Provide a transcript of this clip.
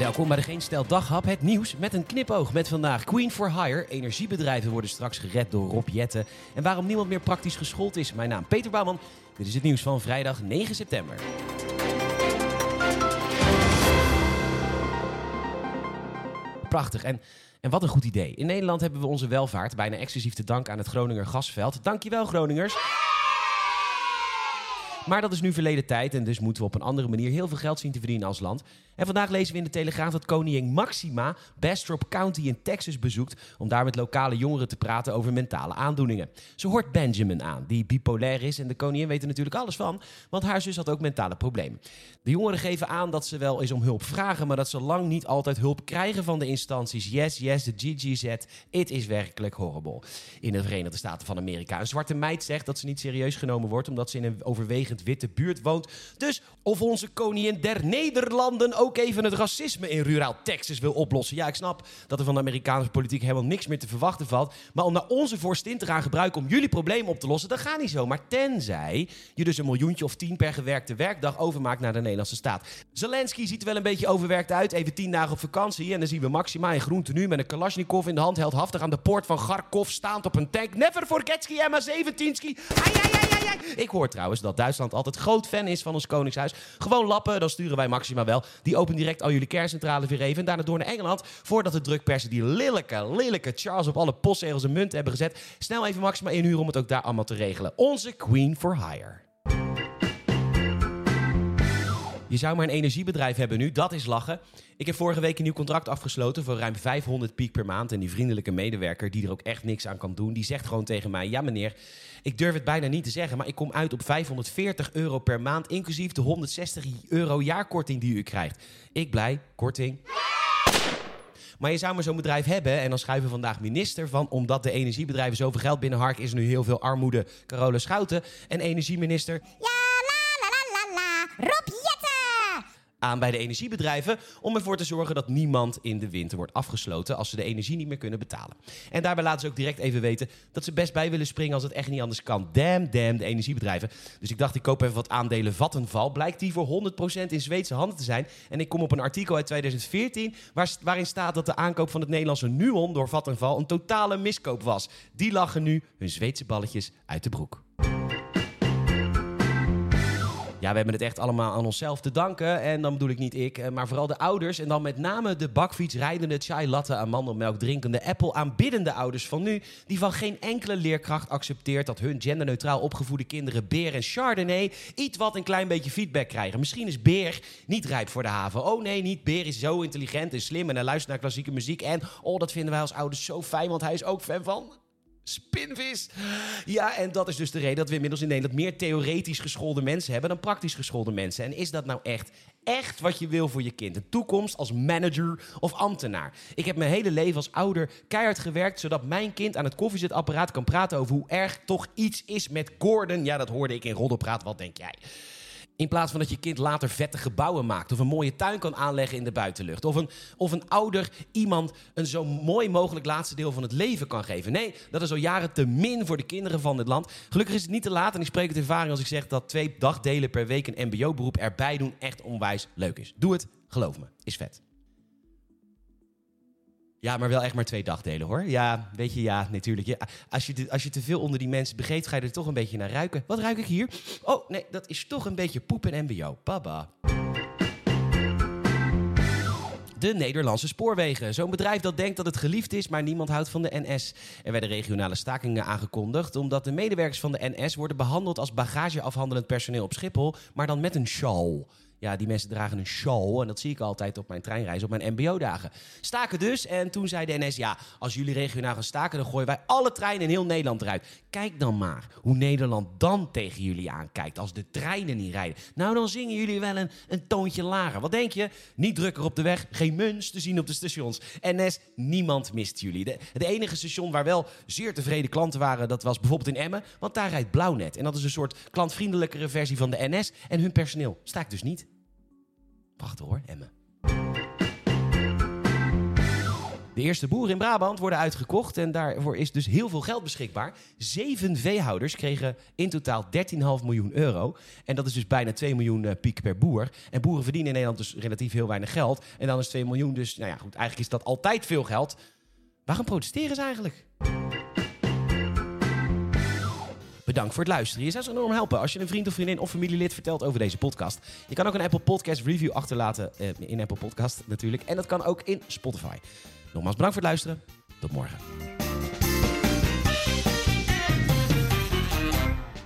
Welkom bij de Geen Stel Daghap, het nieuws met een knipoog. Met vandaag Queen for Hire. Energiebedrijven worden straks gered door Rob Jetten. En waarom niemand meer praktisch geschoold is. Mijn naam Peter Bouwman. Dit is het nieuws van vrijdag 9 september. Prachtig. En, en wat een goed idee. In Nederland hebben we onze welvaart bijna exclusief te danken aan het Groninger gasveld. Dankjewel Groningers. Maar dat is nu verleden tijd en dus moeten we op een andere manier heel veel geld zien te verdienen als land. En vandaag lezen we in de Telegraaf dat koningin Maxima Bastrop County in Texas bezoekt om daar met lokale jongeren te praten over mentale aandoeningen. Ze hoort Benjamin aan, die bipolair is en de koningin weet er natuurlijk alles van, want haar zus had ook mentale problemen. De jongeren geven aan dat ze wel eens om hulp vragen, maar dat ze lang niet altijd hulp krijgen van de instanties. Yes, yes, de GGZ, it is werkelijk horrible. In de Verenigde Staten van Amerika. Een zwarte meid zegt dat ze niet serieus genomen wordt omdat ze in een overwegend witte buurt woont. Dus of onze koningin der Nederlanden ook even het racisme in ruraal Texas wil oplossen. Ja, ik snap dat er van de Amerikaanse politiek helemaal niks meer te verwachten valt. Maar om naar onze vorstin te gaan gebruiken om jullie problemen op te lossen, dat gaat niet zo. Maar tenzij je dus een miljoentje of tien per gewerkte werkdag overmaakt naar de Nederlandse staat. Zelensky ziet er wel een beetje overwerkt uit. Even tien dagen op vakantie. En dan zien we Maxima in groen tenue met een Kalashnikov in de hand. Heldhaftig aan de poort van Kharkov staand op een tank. Never forget ski MH17 ski. Ai, ai, ai, ai, ai. Ik hoor trouwens dat Duitsland altijd groot fan is van ons koningshuis. Gewoon lappen, dan sturen wij Maxima wel. Die open direct al jullie kerncentrale weer even. En daarna door naar Engeland. Voordat de drukpersen die lelijke, lelijke Charles op alle postzegels en munten hebben gezet. Snel even Maxima inhuren om het ook daar allemaal te regelen. Onze Queen for Hire. Je zou maar een energiebedrijf hebben nu, dat is lachen. Ik heb vorige week een nieuw contract afgesloten voor ruim 500 piek per maand. En die vriendelijke medewerker, die er ook echt niks aan kan doen, die zegt gewoon tegen mij: Ja, meneer, ik durf het bijna niet te zeggen, maar ik kom uit op 540 euro per maand, inclusief de 160 euro jaarkorting die u krijgt. Ik blij, korting. Maar je zou maar zo'n bedrijf hebben. En dan schuiven we vandaag minister van. Omdat de energiebedrijven zoveel geld binnenharken, is er nu heel veel armoede. Carole Schouten. En energieminister Ja, la la la la la. Aan bij de energiebedrijven. Om ervoor te zorgen dat niemand in de winter wordt afgesloten. als ze de energie niet meer kunnen betalen. En daarbij laten ze ook direct even weten dat ze best bij willen springen. als het echt niet anders kan. Damn, damn, de energiebedrijven. Dus ik dacht, ik koop even wat aandelen Vattenval. Blijkt die voor 100% in Zweedse handen te zijn. En ik kom op een artikel uit 2014. Waar, waarin staat dat de aankoop van het Nederlandse Nuon door Vattenval. een totale miskoop was. Die lachen nu hun Zweedse balletjes uit de broek. Ja, we hebben het echt allemaal aan onszelf te danken. En dan bedoel ik niet ik, eh, maar vooral de ouders. En dan met name de bakfiets rijdende, chai latte, amandelmelk drinkende, Apple aanbiddende ouders van nu. Die van geen enkele leerkracht accepteert dat hun genderneutraal opgevoede kinderen Beer en Chardonnay iets wat een klein beetje feedback krijgen. Misschien is Beer niet rijp voor de haven. Oh nee, niet Beer is zo intelligent en slim en hij luistert naar klassieke muziek. En oh, dat vinden wij als ouders zo fijn, want hij is ook fan van spinvis. Ja, en dat is dus de reden dat we inmiddels in Nederland meer theoretisch geschoolde mensen hebben dan praktisch geschoolde mensen. En is dat nou echt, echt wat je wil voor je kind? Een toekomst als manager of ambtenaar? Ik heb mijn hele leven als ouder keihard gewerkt zodat mijn kind aan het koffiezetapparaat kan praten over hoe erg toch iets is met Gordon. Ja, dat hoorde ik in Roddelpraat. Wat denk jij? In plaats van dat je kind later vette gebouwen maakt. Of een mooie tuin kan aanleggen in de buitenlucht. Of een, of een ouder iemand een zo mooi mogelijk laatste deel van het leven kan geven. Nee, dat is al jaren te min voor de kinderen van dit land. Gelukkig is het niet te laat. En ik spreek het ervaring als ik zeg dat twee dagdelen per week een mbo-beroep erbij doen echt onwijs leuk is. Doe het, geloof me, is vet. Ja, maar wel echt maar twee dagdelen hoor. Ja, weet je, ja, natuurlijk. Ja, als, je als je te veel onder die mensen begeeft, ga je er toch een beetje naar ruiken. Wat ruik ik hier? Oh, nee, dat is toch een beetje poep en mbo. Baba. De Nederlandse Spoorwegen. Zo'n bedrijf dat denkt dat het geliefd is, maar niemand houdt van de NS. Er werden regionale stakingen aangekondigd omdat de medewerkers van de NS worden behandeld als bagageafhandelend personeel op Schiphol, maar dan met een shawl. Ja, die mensen dragen een shawl en dat zie ik altijd op mijn treinreis, op mijn mbo-dagen. Staken dus en toen zei de NS, ja, als jullie regionaal gaan staken, dan gooien wij alle treinen in heel Nederland eruit. Kijk dan maar hoe Nederland dan tegen jullie aankijkt als de treinen niet rijden. Nou, dan zingen jullie wel een, een toontje lager. Wat denk je? Niet drukker op de weg, geen muns te zien op de stations. NS, niemand mist jullie. De, enige station waar wel zeer tevreden klanten waren, dat was bijvoorbeeld in Emmen, want daar rijdt Blauwnet. En dat is een soort klantvriendelijkere versie van de NS en hun personeel staakt dus niet. Wacht hoor, Emmen. De eerste boeren in Brabant worden uitgekocht en daarvoor is dus heel veel geld beschikbaar. Zeven veehouders kregen in totaal 13,5 miljoen euro. En dat is dus bijna 2 miljoen eh, piek per boer. En boeren verdienen in Nederland dus relatief heel weinig geld. En dan is 2 miljoen dus, nou ja goed, eigenlijk is dat altijd veel geld. Waarom protesteren ze eigenlijk? Bedankt voor het luisteren. Je zou ze enorm helpen als je een vriend of vriendin of familielid vertelt over deze podcast. Je kan ook een Apple Podcast review achterlaten eh, in Apple Podcast natuurlijk. En dat kan ook in Spotify. Nogmaals bedankt voor het luisteren. Tot morgen.